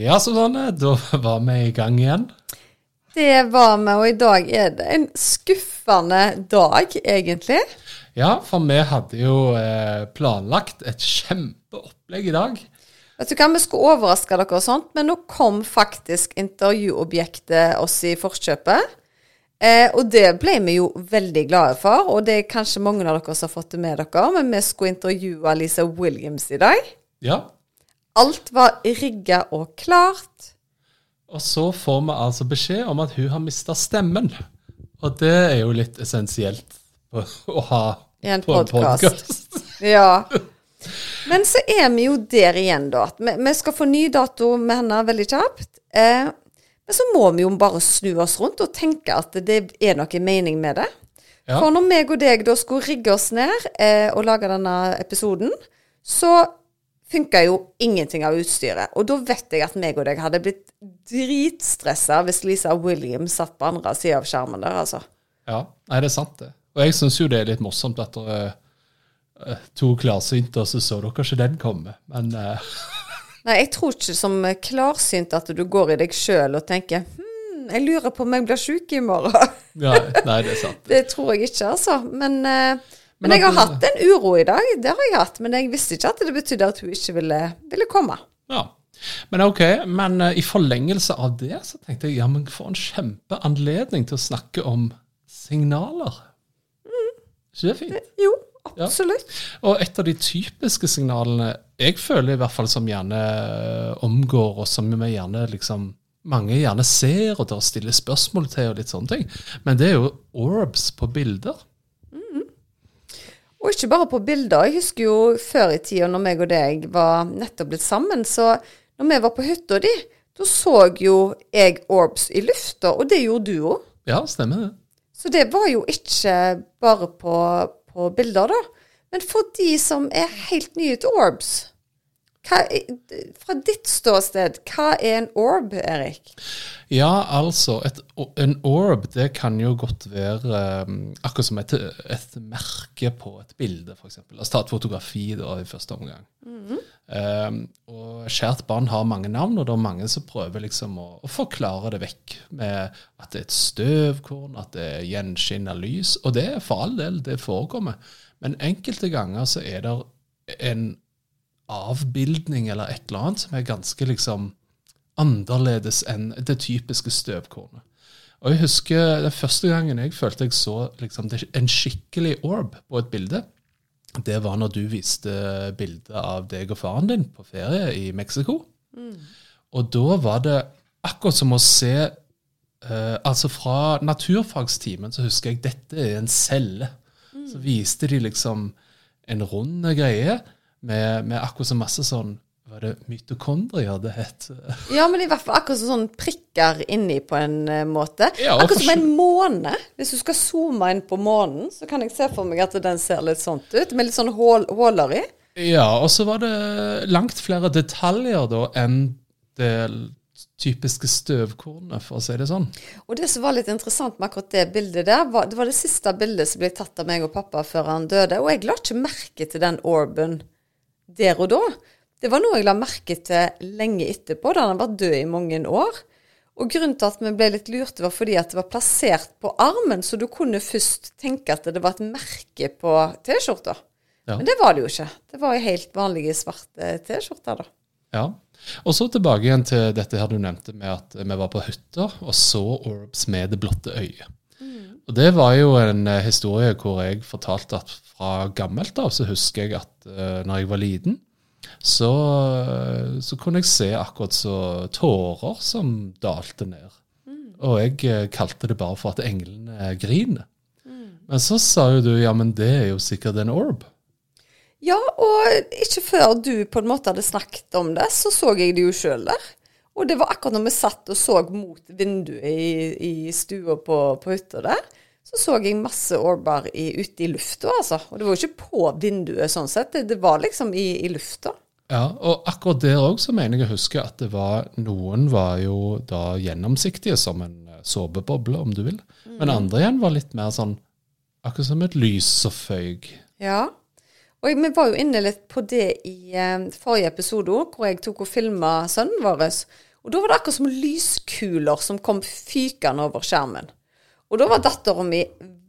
Ja, Susanne, da var vi i gang igjen. Det var vi, og i dag er det en skuffende dag, egentlig. Ja, for vi hadde jo eh, planlagt et kjempeopplegg i dag. Vet du hva, Vi skulle overraske dere, og sånt, men nå kom faktisk intervjuobjektet oss i forkjøpet. Eh, og det ble vi jo veldig glade for, og det er kanskje mange av dere som har fått det med dere. Men vi skulle intervjue Lisa Williams i dag. Ja, Alt var rigga og klart. Og så får vi altså beskjed om at hun har mista stemmen. Og det er jo litt essensielt å, ha I en på en podcast. podkast. Ja. Men så er vi jo der igjen, da. Vi, vi skal få ny dato med henne veldig kjapt. Eh, men så må vi jo bare snu oss rundt og tenke at det er noe mening med det. Ja. For når meg og deg da skulle rigge oss ned eh, og lage denne episoden, så funka jo ingenting av utstyret. Og da vet jeg at meg og deg hadde blitt dritstressa hvis Lisa Williams satt på andre sida av skjermen der, altså. Ja, nei, det er sant, det. Og jeg syns jo det er litt morsomt at det er eh, to klarsynte, så så dere ikke den komme. Men uh... Nei, jeg tror ikke som klarsynt at du går i deg sjøl og tenker hm, jeg lurer på om jeg blir sjuk i morgen. ja, nei, det er sant. Det tror jeg ikke, altså. Men, eh, men, jeg har hatt en uro i dag. Det har jeg hatt. Men jeg visste ikke at det betydde at hun ikke ville, ville komme. Ja. Men ok, men eh, i forlengelse av det så tenkte jeg ja, men for en kjempeanledning til å snakke om signaler. Ikke det fint? Jo, absolutt. Og et av de typiske signalene jeg føler i hvert fall som gjerne eh, omgår, og som vi gjerne liksom mange gjerne ser og da stiller spørsmål til, og litt sånne ting, men det er jo orbs på bilder. Og ikke bare på bilder. Jeg husker jo før i tida når meg og deg var nettopp blitt sammen, så når vi var på hytta di, da så jo jeg orbs i lufta, og det gjorde du òg. Ja, stemmer det. Så det var jo ikke bare på, på bilder, da. Men for de som er helt nye til orbs, hva, fra ditt ståsted, hva er en orb, Erik? Ja, altså, et, en orb det kan jo godt være um, akkurat som et, et merke på et bilde, f.eks. La oss ta et fotografi da, i første omgang. um, og Skjært barn har mange navn, og det er mange som prøver liksom å, å forklare det vekk med at det er et støvkorn, at det er gjenskinn av lys. Og det er for all del, det forekommer. Men enkelte ganger så er det en avbildning eller et eller annet som er ganske liksom annerledes enn det typiske støvkornet. Og jeg husker den første gangen jeg følte jeg så liksom, en skikkelig orb på et bilde. Det var når du viste bilde av deg og faren din på ferie i Mexico. Og da var det akkurat som å se eh, Altså fra naturfagstimen så husker jeg dette er en celle. Så viste de liksom en rund greie med, med akkurat så masse sånn Var det mitokondrier det het? Ja, men i hvert fall akkurat sånn prikker inni på en eh, måte. Ja, akkurat som en måne. Hvis du skal zoome inn på månen, så kan jeg se for meg at den ser litt sånn ut, med litt sånn huller i. Ja, og så var det langt flere detaljer da enn det typiske støvkornet, for å si det sånn. Og det som var litt interessant med akkurat det bildet der, var, det var det siste bildet som ble tatt av meg og pappa før han døde. Og jeg la ikke merke til den orben der og da. Det var noe jeg la merke til lenge etterpå, da han var død i mange år. Og grunnen til at vi ble litt lurte, var fordi at det var plassert på armen, så du kunne først tenke at det var et merke på T-skjorta. Ja. Men det var det jo ikke. Det var jo helt vanlige svarte T-skjorter, da. Ja. Og så tilbake igjen til dette her du nevnte med at vi var på hytta og så orbs med det blotte øyet. Og det var jo en eh, historie hvor jeg fortalte at fra gammelt av så husker jeg at uh, når jeg var liten, så, eh, så kunne jeg se akkurat så tårer som dalte ned. Og jeg uh, kalte det bare for at englene griner. Men så sa jo du ja, men det er jo sikkert en orb. Ja, og ikke før du på en måte hadde snakket om det, så så jeg det jo sjøl der. Og det var akkurat når vi satt og så mot vinduet i, i stua på, på hytta der, så så jeg masse årbar i, ute i lufta, altså. Og det var jo ikke på vinduet sånn sett, det, det var liksom i, i lufta. Ja, og akkurat der òg så mener jeg å huske at det var Noen var jo da gjennomsiktige som en eh, såpeboble, om du vil. Men andre igjen var litt mer sånn akkurat som et lys som føyk. Ja. Og vi var jo inne litt på det i eh, forrige episode, hvor jeg tok og filma sønnen vår. Og da var det akkurat som lyskuler som kom fykende over skjermen. Og da var dattera mi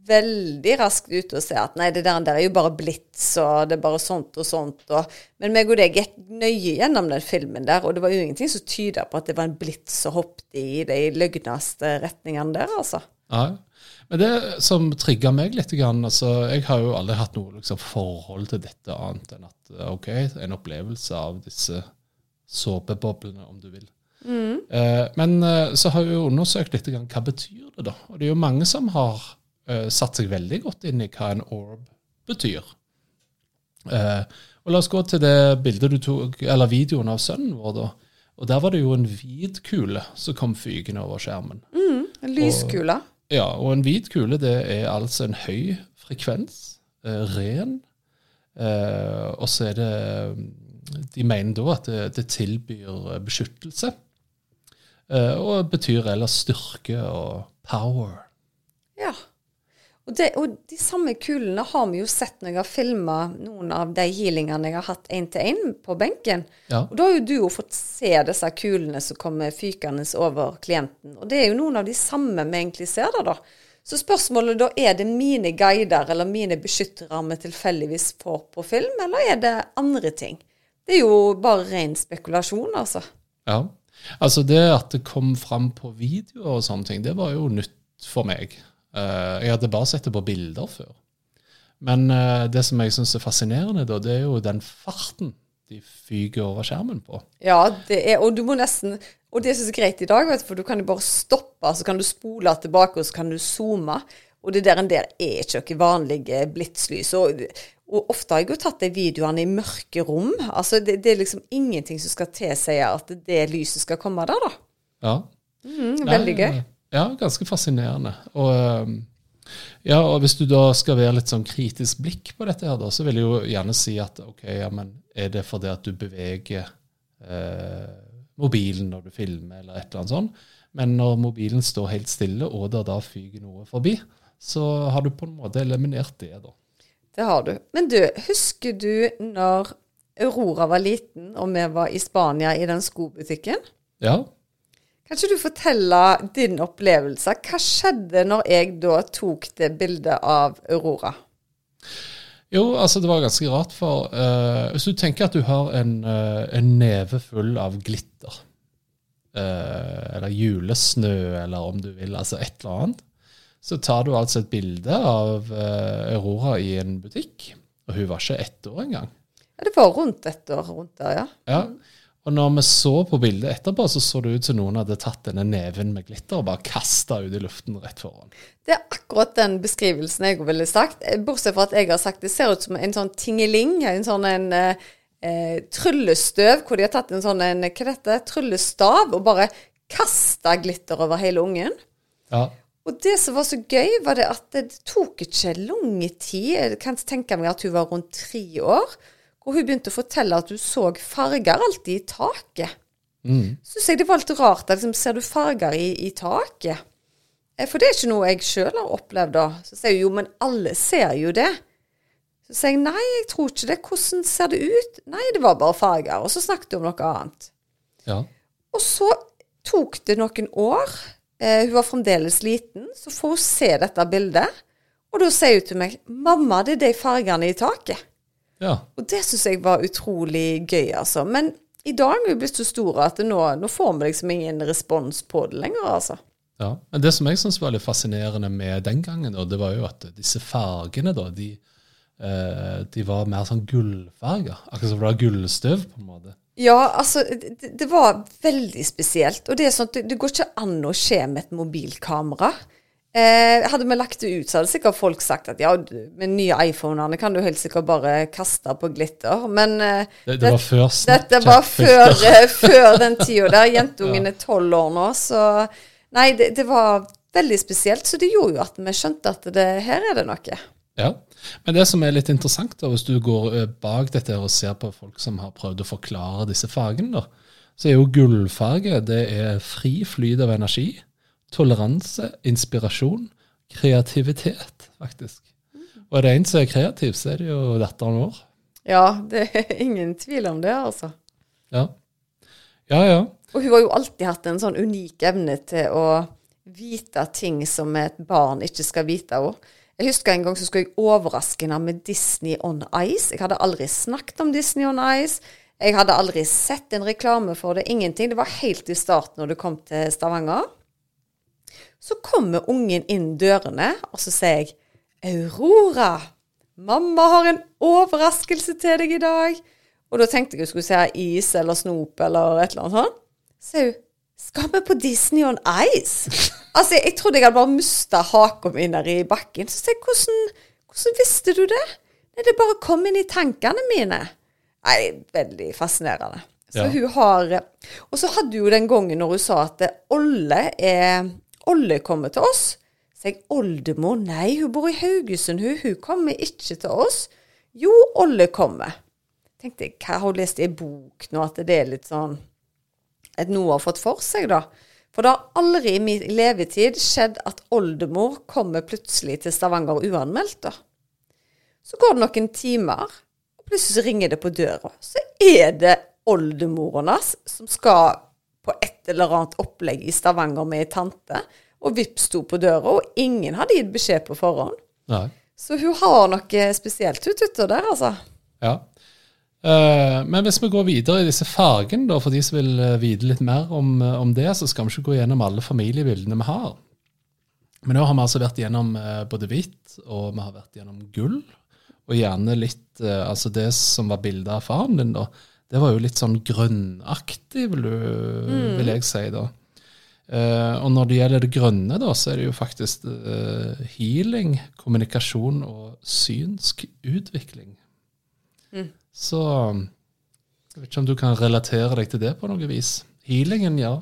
veldig raskt ute og sa at nei, det der, der er jo bare blits, og det er bare sånt og sånt. Og, men meg og deg gikk nøye gjennom den filmen der, og det var jo ingenting som tyda på at det var en blits som hoppet i de løgneste retningene der, altså. Ja. Men det som trigga meg litt altså, Jeg har jo aldri hatt noe liksom, forhold til dette annet enn at ok, en opplevelse av disse såpeboblene, om du vil. Eh, men eh, så har vi undersøkt litt grann, hva betyr det da. Og det er jo mange som har eh, satt seg veldig godt inn i hva en orb betyr. Eh, og La oss gå til det bildet du tok, eller videoen av sønnen vår. da. Og Der var det jo en hvit kule som kom fygende over skjermen. En lyskule. Ja, og en hvit kule det er altså en høy frekvens, eh, ren, eh, og så er det De mener da at det, det tilbyr beskyttelse, og betyr ellers styrke og power. Ja. Og, det, og de samme kulene har vi jo sett når jeg har filma noen av de healingene jeg har hatt én til én på benken. Ja. Og da har jo du jo fått se disse kulene som kommer fykende over klienten. Og det er jo noen av de samme vi egentlig ser der, da. Så spørsmålet da, er det mine guider eller mine beskyttere vi tilfeldigvis får på film, eller er det andre ting? Det er jo bare ren spekulasjon, altså. Ja. Altså det at det kom fram på video og sånne ting, det var jo nytt for meg. Eh, jeg hadde bare sett det på bilder før. Men eh, det som jeg syns er fascinerende, da, det er jo den farten de fyker over skjermen på. Ja, er, og du må nesten Og det som er greit i dag, for du kan jo bare stoppe, så kan du spole tilbake, og så kan du zoome. Og det der en del er ikke noe vanlige blitslys. Og, og ofte har jeg jo tatt de videoene i mørke rom. Altså, det, det er liksom ingenting som skal tilsi at det lyset skal komme der, da. Ja. Mm, veldig gøy. Ja, ganske fascinerende. Og, ja, og hvis du da skal være litt sånn kritisk blikk på dette, her da, så vil jeg jo gjerne si at ok, ja, men er det fordi at du beveger eh, mobilen når du filmer, eller et eller annet sånt? Men når mobilen står helt stille, og det da fyker noe forbi, så har du på en måte eliminert det, da. Det har du. Men du, husker du når Aurora var liten, og vi var i Spania i den skobutikken? Ja. Kan ikke du fortelle din opplevelse? Hva skjedde når jeg da tok det bildet av Aurora? Jo, altså det var ganske rart, for uh, hvis du tenker at du har en, uh, en neve full av glitter, uh, eller julesnø, eller om du vil, altså et eller annet, så tar du altså et bilde av eh, Aurora i en butikk, og hun var ikke ett år engang. Ja, det var rundt et år rundt der, ja. Ja. Og når vi så på bildet etterpå, så så det ut som noen hadde tatt denne neven med glitter og bare kasta ut i luften rett foran. Det er akkurat den beskrivelsen jeg ville sagt. Bortsett fra at jeg har sagt det ser ut som en sånn tingeling, en sånn en eh, eh, tryllestøv, hvor de har tatt en sånn en, hva er dette, tryllestav og bare kasta glitter over hele ungen. Ja. Og det som var så gøy, var det at det tok ikke lang tid. Jeg kan tenke meg at hun var rundt tre år. Og hun begynte å fortelle at hun så farger alltid i taket. Mm. Syns jeg det var litt rart. at Liksom, ser du farger i, i taket? Eh, For det er ikke noe jeg sjøl har opplevd. da. Så sier hun jo, men alle ser jo det. Så sier jeg nei, jeg tror ikke det. Hvordan ser det ut? Nei, det var bare farger. Og så snakket hun om noe annet. ja. Og så tok det noen år. Eh, hun var fremdeles liten. Så får hun se dette bildet. Og da sier hun til meg 'Mamma, det er de fargene i taket'. Ja. Og det syns jeg var utrolig gøy, altså. Men i dag er vi blitt så store at nå, nå får vi liksom ingen respons på det lenger, altså. Ja, men Det som jeg synes var litt fascinerende med den gangen, da, det var jo at disse fargene da, de, eh, de var mer sånn gullfarger. Akkurat som det var gullstøv, på en måte. Ja, altså, det, det var veldig spesielt. Og det er sånn at det, det går ikke an å skje med et mobilkamera. Eh, hadde vi lagt det ut, så hadde sikkert folk sagt at ja, med nye iPhonene kan du helt sikkert bare kaste på glitter. Men eh, Det, det var før dette var før, eh, før den tida der. Jentungen er tolv år nå, så Nei, det, det var veldig spesielt. Så det gjorde jo at vi skjønte at det, her er det noe. Ja. Men det som er litt interessant, da, hvis du går eh, bak dette og ser på folk som har prøvd å forklare disse fargene, da, så er jo gullfarge det er fri flyt av energi, toleranse, inspirasjon, kreativitet, faktisk. Og er det en som er kreativ, så er det jo datteren vår. Ja, det er ingen tvil om det, altså. Ja. Ja, ja. Og hun har jo alltid hatt en sånn unik evne til å vite ting som et barn ikke skal vite. Også. Jeg husker en gang så skulle jeg overraske henne med Disney on Ice. Jeg hadde aldri snakket om Disney on Ice. Jeg hadde aldri sett en reklame for det. Ingenting. Det var helt i starten når du kom til Stavanger. Så kommer ungen inn dørene, og så sier jeg Aurora, mamma har en overraskelse til deg i dag. Og da tenkte jeg hun skulle si is eller snop eller et eller annet sånt. Så hun skal vi på Disney on Ice? Altså, jeg trodde jeg hadde bare mista haka mi nedi bakken. Så jeg, hvordan, hvordan visste du det? Nei, det bare kom inn i tankene mine. Nei, veldig fascinerende. Så Ja. hun har Og så hadde hun den gangen når hun sa at Olle er Olle kommer til oss. Så jeg oldemor, nei, hun bor i Haugesund, hun. Hun kommer ikke til oss. Jo, Olle kommer. Tenkte jeg, hva har hun lest i bok nå, at det er litt sånn at noe har fått for seg, da. For det har aldri i min levetid skjedd at oldemor kommer plutselig til Stavanger uanmeldt, da. Så går det noen timer, og plutselig ringer det på døra. Så er det oldemoren hans som skal på et eller annet opplegg i Stavanger med ei tante, og vips sto på døra, og ingen hadde gitt beskjed på forhånd. Nei. Så hun har noe spesielt hun tutter der, altså. Ja. Eh, men hvis vi går videre i disse fargene, da, for de som vil eh, vite litt mer om, eh, om det, så skal vi ikke gå gjennom alle familiebildene vi har. Men nå har vi altså vært gjennom både hvitt, og vi har vært gjennom gull. Og gjerne litt Altså det som var bildet av faren din, da, det var jo litt sånn grønnaktig, vil, du, vil jeg si, da. Og når det gjelder det grønne, da, så er det jo faktisk healing, kommunikasjon og synsk utvikling. Så jeg vet ikke om du kan relatere deg til det på noe vis. Healingen, ja.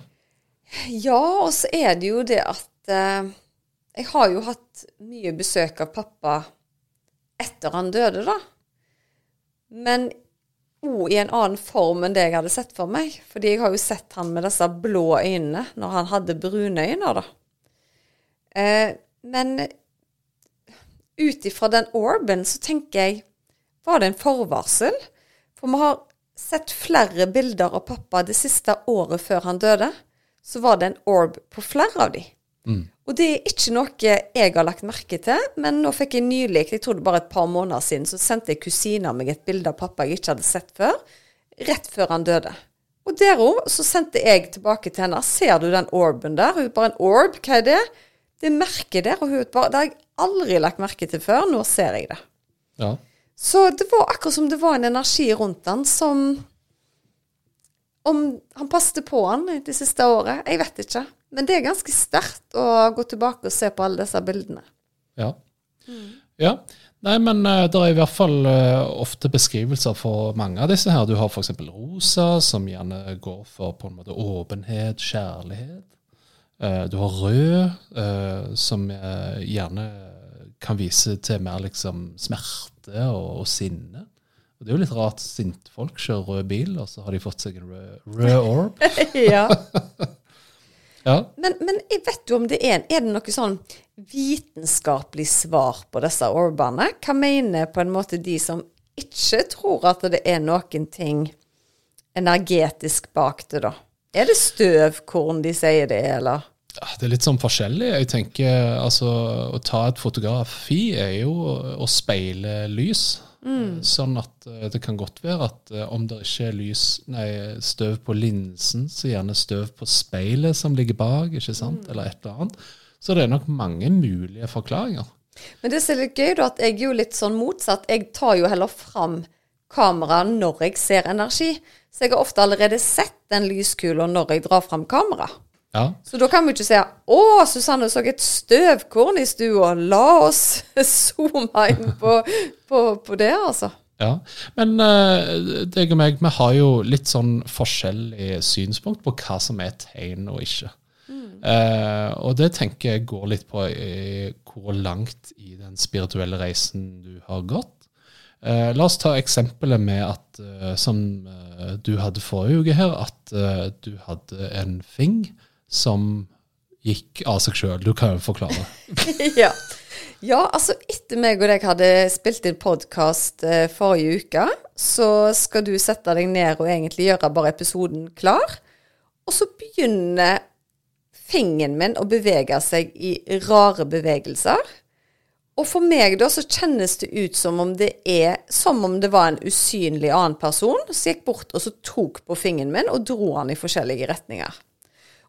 Ja, og så er det jo det at eh, jeg har jo hatt mye besøk av pappa etter han døde, da. Men òg i en annen form enn det jeg hadde sett for meg. Fordi jeg har jo sett han med disse blå øynene når han hadde brune øyne, da. Eh, men ut ifra den orben så tenker jeg Var det en forvarsel? For vi har sett flere bilder av pappa det siste året før han døde. Så var det en orb på flere av de. Og det er ikke noe jeg har lagt merke til, men nå fikk jeg nylig, jeg tror det bare et par måneder siden, så sendte jeg kusina meg et bilde av pappa jeg ikke hadde sett før, rett før han døde. Og der òg, så sendte jeg tilbake til henne. Ser du den orben der? Hun bare en orb, hva er det? Det merket der, og hun bare Det har jeg aldri lagt merke til før. Nå ser jeg det. ja. Så det var akkurat som det var en energi rundt han som Om han passte på han det siste året, jeg vet ikke. Men det er ganske sterkt å gå tilbake og se på alle disse bildene. Ja. ja. Nei, men uh, det er i hvert fall eh, ofte beskrivelser for mange av disse her. Du har f.eks. rosa, som gjerne går for på en måte åpenhet, kjærlighet. Eh, du har rød, eh, som eh, gjerne kan vise til mer liksom smerte og, og sinne. Og det er jo litt rart, sinte folk kjører rød bil, og så har de fått seg en rød, rød orb. ja. Ja. Men, men jeg vet jo om det er Er det noe sånn vitenskapelig svar på disse orbene? Hva mener på en måte de som ikke tror at det er noen ting energetisk bak det, da? Er det støvkorn de sier det er, eller? Ja, Det er litt sånn forskjellig. Jeg tenker altså Å ta et fotografi er jo å speile lys. Sånn at eh, det kan godt være at eh, om det ikke er lys, nei, støv på linsen, så gjerne støv på speilet som ligger bak, ikke sant, eller et eller annet. Så det er nok mange mulige forklaringer. Men det som er litt gøy, da, at jeg er jo litt sånn motsatt. Jeg tar jo heller fram kamera når jeg ser energi. Så jeg har ofte allerede sett den lyskula når jeg drar fram kamera. Ja. Så da kan vi ikke si 'Å, Susanne så et støvkorn i stua'. La oss zoome inn på, på, på det, altså. Ja, Men uh, deg og meg, vi har jo litt sånn forskjellig synspunkt på hva som er tegn og ikke. Eh, og det tenker jeg går litt på i, hvor langt i den spirituelle reisen du har gått. Uh, la oss ta eksempelet med at, som du hadde forrige uke her, at du hadde en fing som gikk av seg sjøl. Du kan jo forklare. ja. ja, altså etter meg og deg hadde spilt inn podkast eh, forrige uke, så skal du sette deg ned og egentlig gjøre bare episoden klar. Og så begynner fingeren min å bevege seg i rare bevegelser. Og for meg da så kjennes det ut som om det er som om det var en usynlig annen person som gikk bort og så tok på fingeren min og dro han i forskjellige retninger.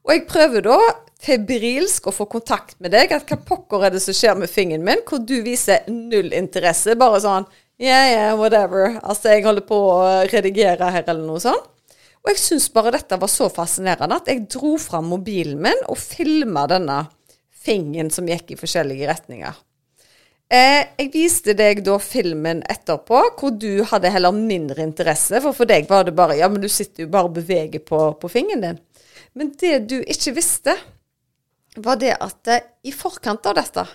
Og jeg prøver da febrilsk å få kontakt med deg. at Hva pokker er det som skjer med fingeren min? Hvor du viser null interesse. Bare sånn yeah, yeah, whatever. Altså, jeg holder på å redigere her, eller noe sånt. Og jeg syns bare dette var så fascinerende at jeg dro fram mobilen min og filma denne fingeren som gikk i forskjellige retninger. Eh, jeg viste deg da filmen etterpå, hvor du hadde heller mindre interesse. For for deg var det bare Ja, men du sitter jo bare og beveger på, på fingeren din. Men det du ikke visste, var det at eh, i forkant av dette,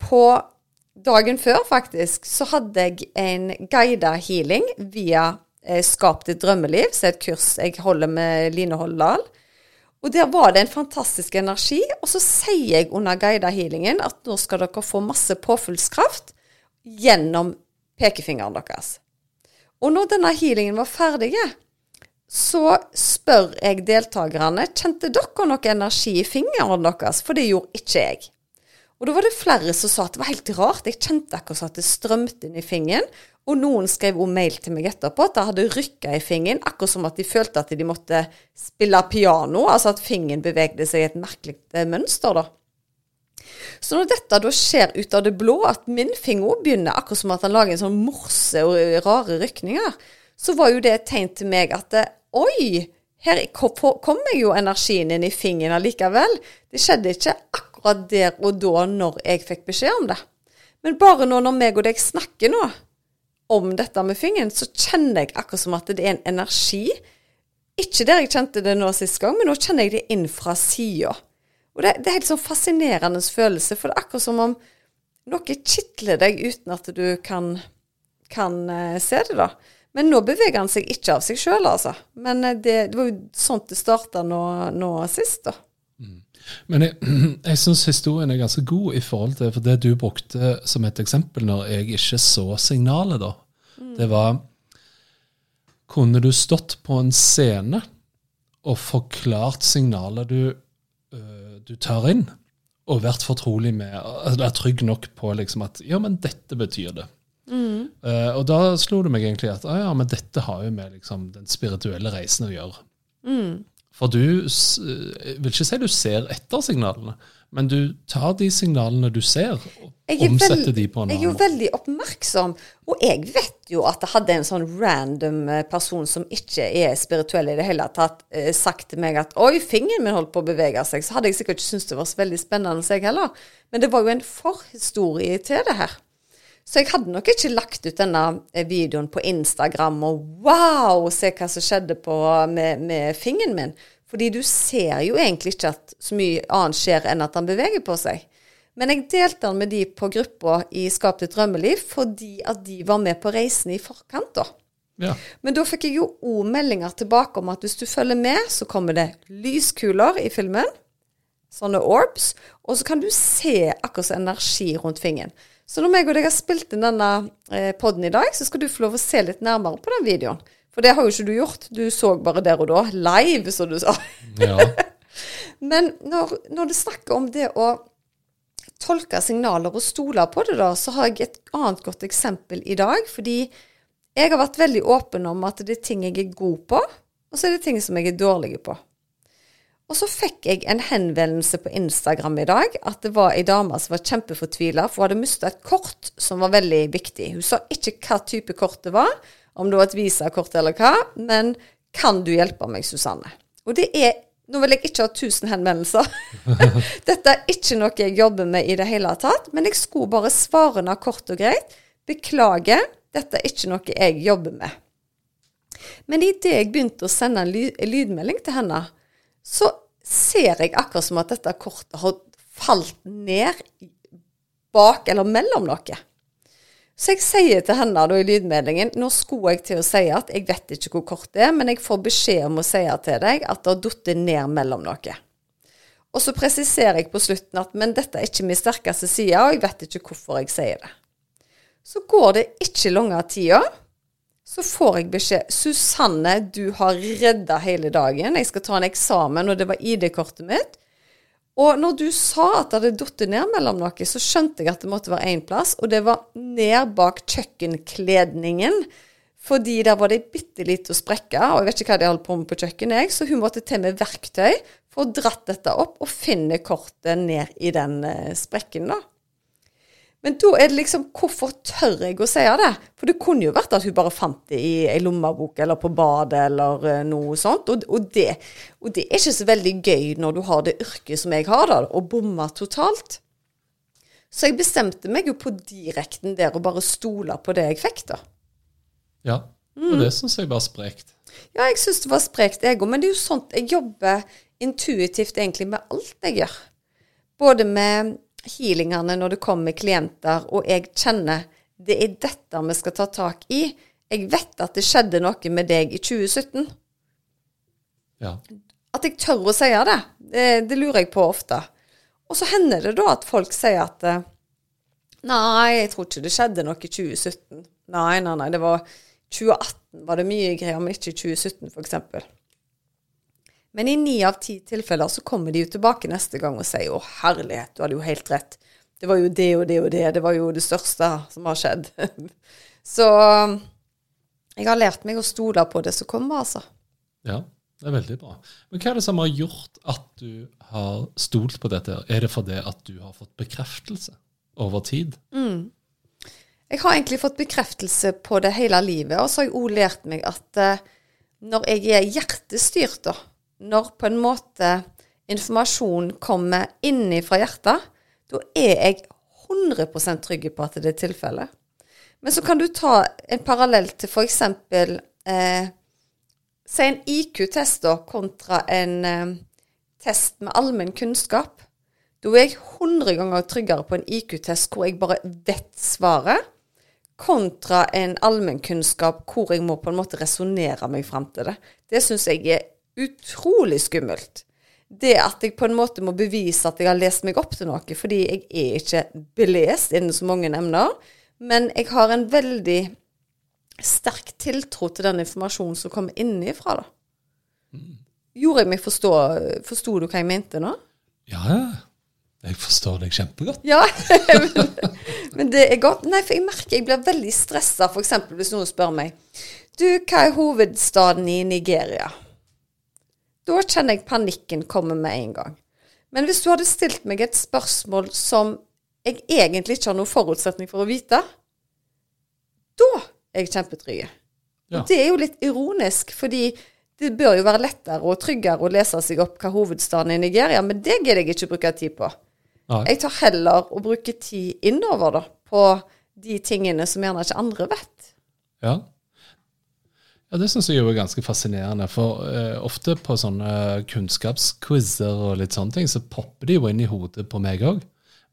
på dagen før faktisk, så hadde jeg en guida healing via eh, Skap ditt drømmeliv, som er et kurs jeg holder med Line Holdal. Og der var det en fantastisk energi. Og så sier jeg under guida healingen at nå skal dere få masse påfyllskraft gjennom pekefingeren deres. Og når denne healingen var ferdig, så spør jeg deltakerne kjente dere noe energi i fingeren deres, for det gjorde ikke jeg. Og da var det flere som sa at det var helt rart, jeg kjente akkurat at det strømte inn i fingeren. Og noen skrev også mail til meg etterpå at det hadde rykka i fingeren, akkurat som at de følte at de måtte spille piano, altså at fingeren bevegde seg i et merkelig eh, mønster, da. Så når dette da skjer ut av det blå, at min finger begynner akkurat som at han lager en sånn morse og rare rykninger, så var jo det et tegn til meg at eh, oi, her kommer jo energien inn i fingeren allikevel. Det skjedde ikke akkurat der og da når jeg fikk beskjed om det. Men bare nå når meg og deg snakker nå om dette med fingeren, så kjenner jeg akkurat som at det er en energi. Ikke der jeg kjente det nå sist gang, men nå kjenner jeg det inn fra sida. Og det, det, er helt sånn fascinerende følelse, for det er akkurat som om noe kitler deg uten at du kan, kan uh, se det, da. Men nå beveger han seg ikke av seg sjøl, altså. Men uh, det, det, var jo sånn det starta nå, nå, sist, da. Mm. Men jeg, jeg syns historien er ganske god i forhold til for det du brukte som et eksempel når jeg ikke så signalet, da. Mm. Det var Kunne du stått på en scene og forklart signalet du du tar inn, og vært fortrolig med altså Er trygg nok på liksom at ja, men dette betyr det. Mm. Uh, og da slo det meg egentlig at ah, ja, men dette har jo med liksom, den spirituelle reisen å gjøre. Mm. For du jeg vil ikke si du ser etter signalene, men du tar de signalene du ser, og omsetter de på en annen måte. Jeg er jo veldig oppmerksom, og jeg vet jo at jeg hadde en sånn random eh, person som ikke er spirituell i det hele tatt, eh, sagt til meg at oi, fingeren min holdt på å bevege seg, så hadde jeg sikkert ikke syntes det var så veldig spennende, jeg heller. Men det var jo en forhistorie til det her. Så jeg hadde nok ikke lagt ut denne eh, videoen på Instagram og wow, se hva som skjedde på, med, med fingeren min. Fordi du ser jo egentlig ikke at så mye annet skjer enn at han beveger på seg. Men jeg delte den med de på gruppa i Skap ditt drømmeliv fordi at de var med på reisen i forkant. da. Ja. Men da fikk jeg jo òg meldinger tilbake om at hvis du følger med, så kommer det lyskuler i filmen. Sånne orbs. Og så kan du se akkurat energi rundt fingeren. Så når meg og deg har spilt inn denne eh, poden i dag, så skal du få lov å se litt nærmere på den videoen. For det har jo ikke du gjort. Du så bare der og da. Live, som du sa. Ja. Men når, når du snakker om det å tolke signaler og stole på det, da, så har jeg et annet godt eksempel i dag. Fordi jeg har vært veldig åpen om at det er ting jeg er god på, og så er det ting som jeg er dårlig på. Og så fikk jeg en henvendelse på Instagram i dag at det var ei dame som var kjempefortvila, for hun hadde mista et kort som var veldig viktig. Hun sa ikke hva type kort det var, om det var et visakort eller hva, men kan du hjelpe meg, Susanne? Og det er Nå vil jeg ikke ha 1000 henvendelser. Dette er ikke noe jeg jobber med i det hele tatt, men jeg skulle bare svare henne kort og greit. Beklager, dette er ikke noe jeg jobber med. Men idet jeg begynte å sende en lydmelding til henne, så ser jeg akkurat som at dette kortet har falt ned bak eller mellom noe. Så jeg sier til henne da i lydmeldingen Nå skulle jeg til å si at jeg vet ikke hvor kort det er, men jeg får beskjed om å si til deg at det har falt ned mellom noe. Og så presiserer jeg på slutten at men dette er ikke min sterkeste side, og jeg vet ikke hvorfor jeg sier det. Så går det ikke lange tida, så får jeg beskjed 'Susanne, du har redda hele dagen. Jeg skal ta en eksamen, og det var ID-kortet mitt.' Og når du sa at det hadde falt ned mellom noe, så skjønte jeg at det måtte være én plass, og det var ned bak kjøkkenkledningen. Fordi der var det ei bitte lita sprekke, og jeg vet ikke hva de holdt på med på kjøkkenet, jeg, så hun måtte til med verktøy for å dratt dette opp og finne kortet ned i den eh, sprekken, da. Men da er det liksom Hvorfor tør jeg å si det? For det kunne jo vært at hun bare fant det i ei lommebok eller på badet eller uh, noe sånt. Og, og, det, og, det, er ikke så veldig gøy når du har det yrket som jeg har, da, å bomme totalt. Så jeg bestemte meg jo på direkten der og bare stole på det jeg fikk, da. Ja, og det syns jeg var sprekt. Ja, jeg syns det var sprekt, jeg òg. Men det er jo sånt jeg jobber intuitivt egentlig med alt jeg gjør. Både med healingene når det kommer klienter, og jeg kjenner det er dette vi skal ta tak i. Jeg vet at det skjedde noe med deg i 2017. Ja. At jeg tør å si det, det, det lurer jeg på ofte. Og så hender det da at folk sier at eh, Nei, jeg tror ikke det skjedde noe i 2017. Nei, nei, nei. Det var 2018 var det mye greier, men ikke i 2017, f.eks. Men i ni av ti tilfeller så kommer de jo tilbake neste gang og sier 'Å, herlighet, du hadde jo helt rett'. Det var jo det og det og det. Det var jo det største som har skjedd. så jeg har lært meg å stole på det som kommer, altså. Ja, det er veldig bra. Men hva er det som har gjort at du har stolt på dette? Er det fordi at du har fått bekreftelse over tid? Mm. Jeg har egentlig fått bekreftelse på det hele livet, og så har jeg òg lært meg at uh, når jeg er hjertestyrt, da, når på en måte informasjon kommer innifra hjertet, da er jeg 100% trygg på at det er tilfellet. Men så kan du ta en parallell til f.eks. Eh, Si en IQ-test kontra en eh, test med allmenn kunnskap. Da er jeg 100 ganger tryggere på en IQ-test hvor jeg bare vet svaret, kontra en allmennkunnskap hvor jeg må på en måte resonnere meg fram til det. Det syns jeg er utrolig skummelt. Det at jeg på en måte må bevise at jeg har lest meg opp til noe, fordi jeg er ikke belest innen så mange emner. Men jeg har en veldig sterk tiltro til den informasjonen som kommer innenfra, da. Mm. Gjorde jeg meg forstå Forsto du hva jeg mente nå? Ja, jeg forstår deg kjempegodt. Ja, men, men, det er godt. Nei, for jeg merker jeg blir veldig stressa, f.eks. hvis noen spør meg Du, hva er hovedstaden i Nigeria? Da kjenner jeg panikken komme med en gang. Men hvis du hadde stilt meg et spørsmål som jeg egentlig ikke har noen forutsetning for å vite, da er jeg kjempetrygg. Ja. Det er jo litt ironisk, fordi det bør jo være lettere og tryggere å lese seg opp hva hovedstaden i Nigeria, men det gidder jeg ikke å bruke tid på. Nei. Jeg tar heller å bruke tid innover da, på de tingene som gjerne ikke andre vet. Ja, ja, Det syns jeg er ganske fascinerende. For uh, ofte på sånne kunnskapsquizer og litt sånne ting, så popper de jo inn i hodet på meg òg.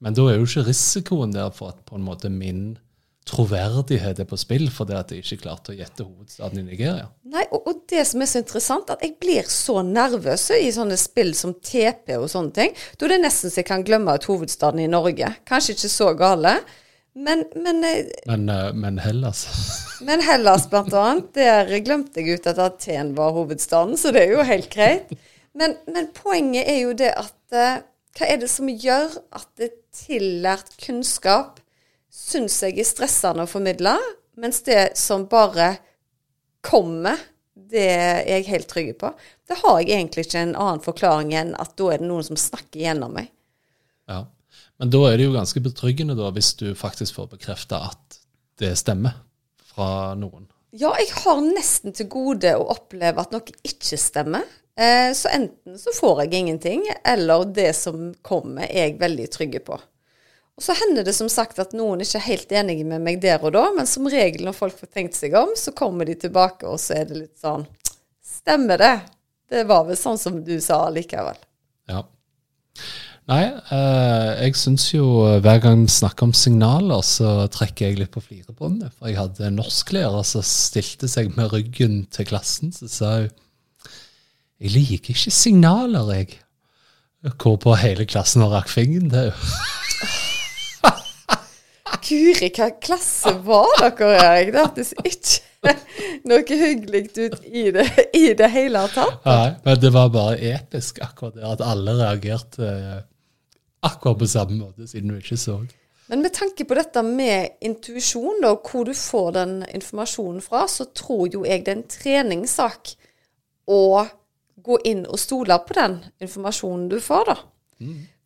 Men da er jo ikke risikoen der for at på en måte min troverdighet er på spill fordi at jeg ikke klarte å gjette hovedstaden i Nigeria. Nei, og, og, det som er så interessant, at jeg blir så nervøs i sånne spill som TP og sånne ting. Da er det nesten så jeg kan glemme at hovedstaden i Norge. Kanskje ikke så gale. Men Men, eh, men, uh, men Hellas? men Hellas, blant annet. Der glemte jeg ut at Aten var hovedstaden, så det er jo helt greit. Men, men poenget er jo det at uh, Hva er det som gjør at det tillært kunnskap syns jeg er stressende å formidle, mens det som bare kommer, det er jeg helt trygg på. Det har jeg egentlig ikke en annen forklaring enn at da er det noen som snakker gjennom meg. Ja. Men da er det jo ganske betryggende da, hvis du faktisk får bekrefta at det stemmer fra noen. Ja, jeg har nesten til gode å oppleve at noe ikke stemmer. Eh, så enten så får jeg ingenting, eller det som kommer, er jeg veldig trygge på. Og så hender det som sagt at noen ikke er helt enige med meg der og da, men som regel når folk får tenkt seg om, så kommer de tilbake, og så er det litt sånn Stemmer det? Det var vel sånn som du sa likevel. Ja. Nei, eh, jeg syns jo eh, hver gang vi snakker om signaler, så trekker jeg litt på flirebåndet. For jeg hadde en norsklærer som stilte seg med ryggen til klassen, så sa hun Jeg liker ikke signaler, jeg. Hvorpå hele klassen har rakk fingeren til henne. Guri, hva klasse var dere, Erik? Det hørtes ikke noe hyggelig ut i det, i det hele tatt. Nei, men det var bare episk akkurat det, at alle reagerte eh, akkurat på samme måte, siden du ikke så. Men med tanke på dette med intuisjon, da, hvor du får den informasjonen fra, så tror jo jeg det er en treningssak å gå inn og stole på den informasjonen du får, da.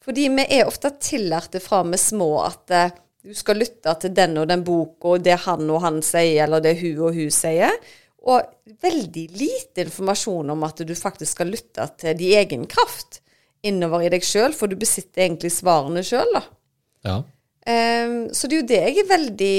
Fordi vi er ofte tillærte fra vi små at uh, du skal lytte til den og den boka, og det han og han sier, eller det hun og hun sier. Og veldig lite informasjon om at du faktisk skal lytte til din egen kraft innover i deg sjøl, for du besitter egentlig svarene sjøl, da. Ja. Um, så det er jo det jeg er veldig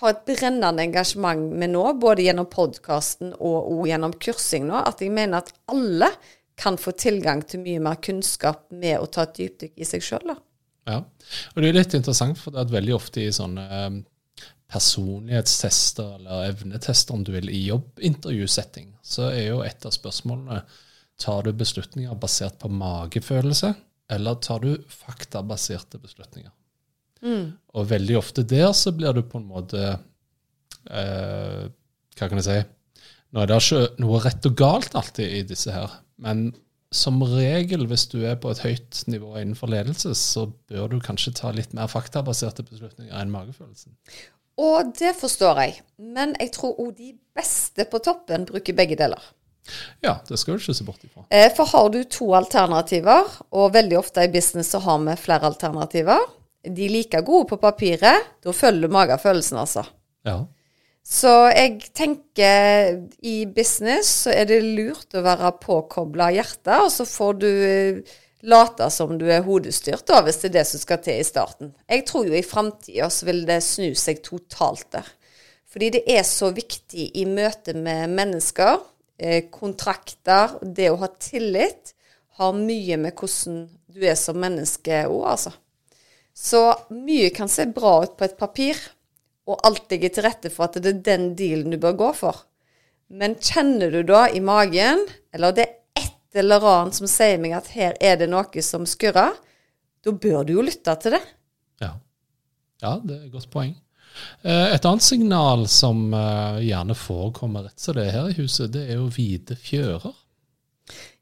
har et brennende engasjement med nå, både gjennom podkasten og, og gjennom kursing nå, at jeg mener at alle kan få tilgang til mye mer kunnskap med å ta et dypdykk i seg sjøl, da. Ja, og det er litt interessant, for det er veldig ofte i sånne um, personlighetstester eller evnetester, om du vil, i jobbintervjusetting, så er jo et av spørsmålene tar du beslutninger basert på magefølelse, eller tar du faktabaserte beslutninger. Og veldig ofte der så blir du på en måte eh, Hva kan jeg si? Nå er det ikke noe rett og galt alltid i disse her, men som regel, hvis du er på et høyt nivå innenfor ledelse, så bør du kanskje ta litt mer faktabaserte beslutninger enn magefølelsen. Og det forstår jeg, men jeg tror òg de beste på toppen bruker begge deler. Ja, det skal du ikke se bort ifra. Eh, For har du to alternativer, og veldig ofte i business så har vi flere alternativer, de er like gode på papiret, da følger du magefølelsen, altså. Ja. Så jeg tenker i business så er det lurt å være påkobla hjertet, og så får du eh, late som du er hodestyrt, da, hvis det er det som skal til i starten. Jeg tror jo i framtida så vil det snu seg totalt der. Fordi det er så viktig i møte med mennesker, kontrakter, det å ha tillit, har mye med hvordan du er som menneske òg, altså. Så mye kan se bra ut på et papir, og alt ligger til rette for at det er den dealen du bør gå for. Men kjenner du da i magen, eller det er et eller annet som sier meg at her er det noe som skurrer, da bør du jo lytte til det. Ja. ja, det er et godt poeng. Eh, Et annet signal som eh, gjerne forekommer rett som det er her i huset, det er jo hvite fjører.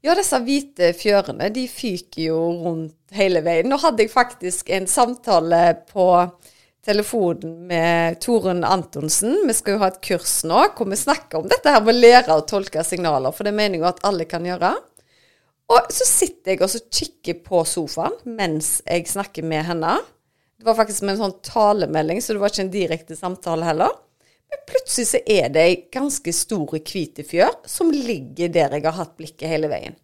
Ja, disse hvite fjørene, de fyker jo rundt hele veien. Nå hadde jeg faktisk en samtale på telefonen med Torunn Antonsen. Vi skal jo ha et kurs nå hvor vi snakker om dette her med å lære å tolke signaler, for det mener jeg jo at alle kan gjøre. Og så sitter jeg og kikker på sofaen mens jeg snakker med henne. Det var faktisk med en sånn talemelding, så det var ikke en direkte samtale heller. Men plutselig så er det ei ganske stor hvit fjør som ligger der jeg har hatt blikket hele veien.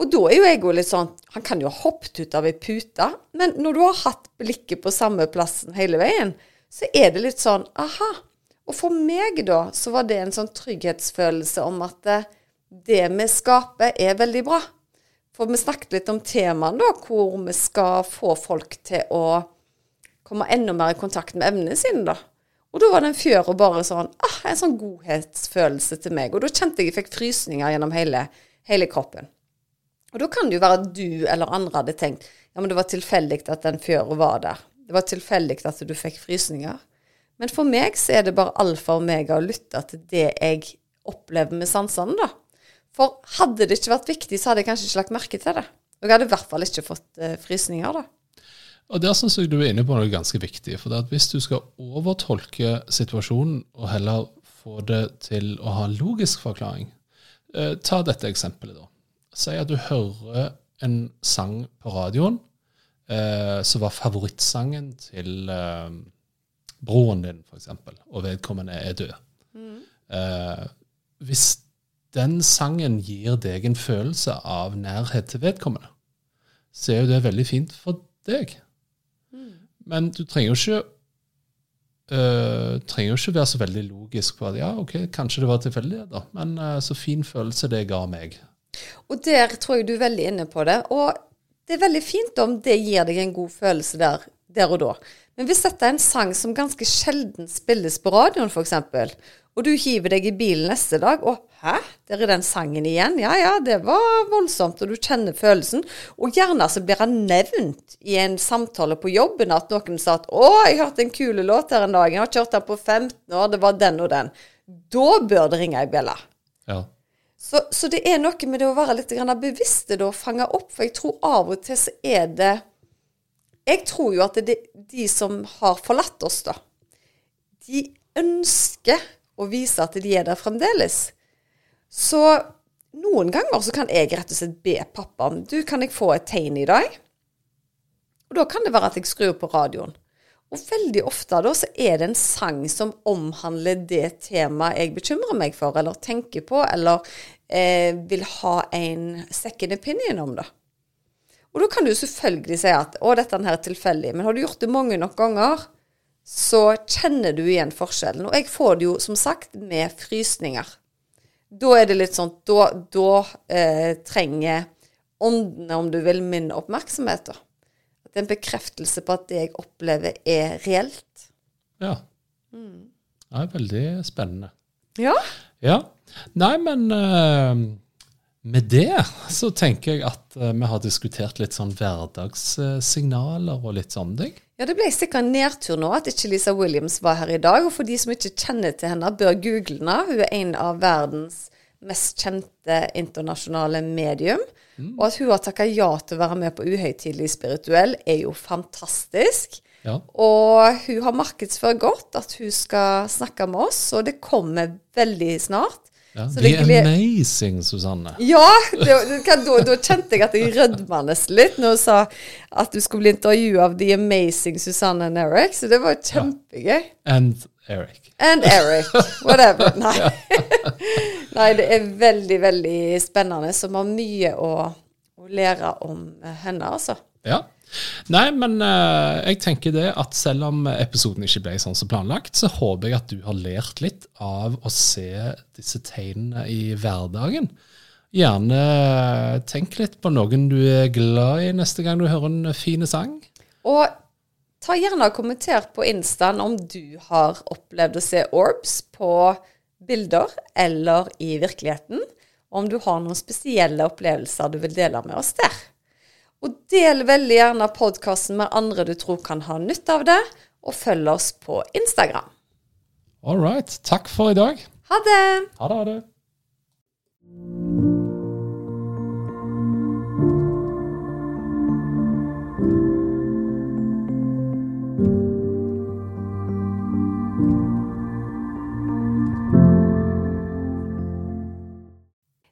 Og da er jo jeg jo litt sånn Han kan jo ha hoppet ut av ei pute, men når du har hatt blikket på samme plassen hele veien, så er det litt sånn aha. Og for meg da, så var det en sånn trygghetsfølelse om at det, det vi skaper, er veldig bra. For vi snakket litt om temaene, da, hvor vi skal få folk til å komme enda mer i kontakt med evnene sine, da. Og da var den fjøra bare sånn ah, en sånn godhetsfølelse til meg. Og da kjente jeg jeg fikk frysninger gjennom hele, hele kroppen. Og da kan det jo være at du eller andre hadde tenkt ja, men det var tilfeldig at den fjøra var der. Det var tilfeldig at du fikk frysninger. Men for meg så er det bare alfa og omega å lytte til det jeg opplever med sansene, da. For hadde det ikke vært viktig, så hadde jeg kanskje ikke lagt merke til det. Og jeg hadde i hvert fall ikke fått eh, frysninger, da. Og Der syns jeg du er inne på noe ganske viktig. for det at Hvis du skal overtolke situasjonen og heller få det til å ha en logisk forklaring eh, Ta dette eksempelet, da. Si at du hører en sang på radioen eh, som var favorittsangen til eh, broren din, f.eks., og vedkommende er død. Eh, hvis den sangen gir deg en følelse av nærhet til vedkommende, så er jo det veldig fint for deg. Men du trenger jo ikke øh, trenger jo ikke være så veldig logisk på at ja, ok, kanskje det var tilfeldigheter, men øh, så fin følelse det ga meg. Og der tror jeg du er veldig inne på det. Og det er veldig fint om det gir deg en god følelse der, der og da. Men hvis dette er en sang som ganske sjelden spilles på radioen, f.eks., og du hiver deg i bilen neste dag, og hæ, der er den sangen igjen? Ja ja, det var voldsomt, og du kjenner følelsen. Og gjerne så blir han nevnt i en samtale på jobben at noen sa at å, jeg hørte en kul låt her en dag, jeg har kjørt den på 15 år, det var den og den. Da bør det ringe ei bjelle. Ja. Så, så, det er noe med det å være litt bevisste og fange opp, for jeg tror av og til så er det Jeg tror jo at det er de som har forlatt oss, da, de ønsker å vise at de er der fremdeles. Så noen ganger så kan jeg rett og slett be pappa om Du, kan jeg få et tegn i dag? Og da kan det være at jeg skrur på radioen. Og veldig ofte da så er det en sang som omhandler det temaet jeg bekymrer meg for, eller tenker på, eller eh, vil ha en second opinion om det. Og da kan du selvfølgelig si at å, dette er tilfeldig, men har du gjort det mange nok ganger, så kjenner du igjen forskjellen. Og jeg får det jo, som sagt, med frysninger. Da er det litt sånn Da, da eh, trenger åndene, om du vil, min oppmerksomhet. da. At det er en bekreftelse på at det jeg opplever, er reelt. Ja. Det er veldig spennende. Ja. Ja. Nei, men eh, med det så tenker jeg at eh, vi har diskutert litt sånn hverdagssignaler og litt sånne ting. Ja, det ble sikkert en nedtur nå at ikke Lisa Williams var her i dag. Og for de som ikke kjenner til henne, bør google henne. Hun er en av verdens mest kjente internasjonale medium. Og at hun har takka ja til å være med på Uhøytidelig spirituell, er jo fantastisk. Ja. Og hun har markedsført godt at hun skal snakke med oss, og det kommer veldig snart. Ja, The Amazing, Susanne. Ja! Det, det, da, da kjente jeg at jeg rødma nesten litt når hun sa at du skulle bli intervjua av The Amazing Susanne and Eric, så det var kjempegøy. And Eric. And Eric. Whatever. Nei. Nei, det er veldig, veldig spennende. Så vi har mye å, å lære om henne, altså. Ja. Nei, men uh, jeg tenker det at selv om episoden ikke ble sånn som planlagt, så håper jeg at du har lært litt av å se disse tegnene i hverdagen. Gjerne tenk litt på noen du er glad i neste gang du hører en fin sang. Og ta gjerne og kommenter på Instaen om du har opplevd å se orbs på bilder eller i virkeligheten. Om du har noen spesielle opplevelser du vil dele med oss der. Og del veldig gjerne podkasten med andre du tror kan ha nytte av det, og følg oss på Instagram. All right. Takk for i dag. Ha det! Ha det. Ha det.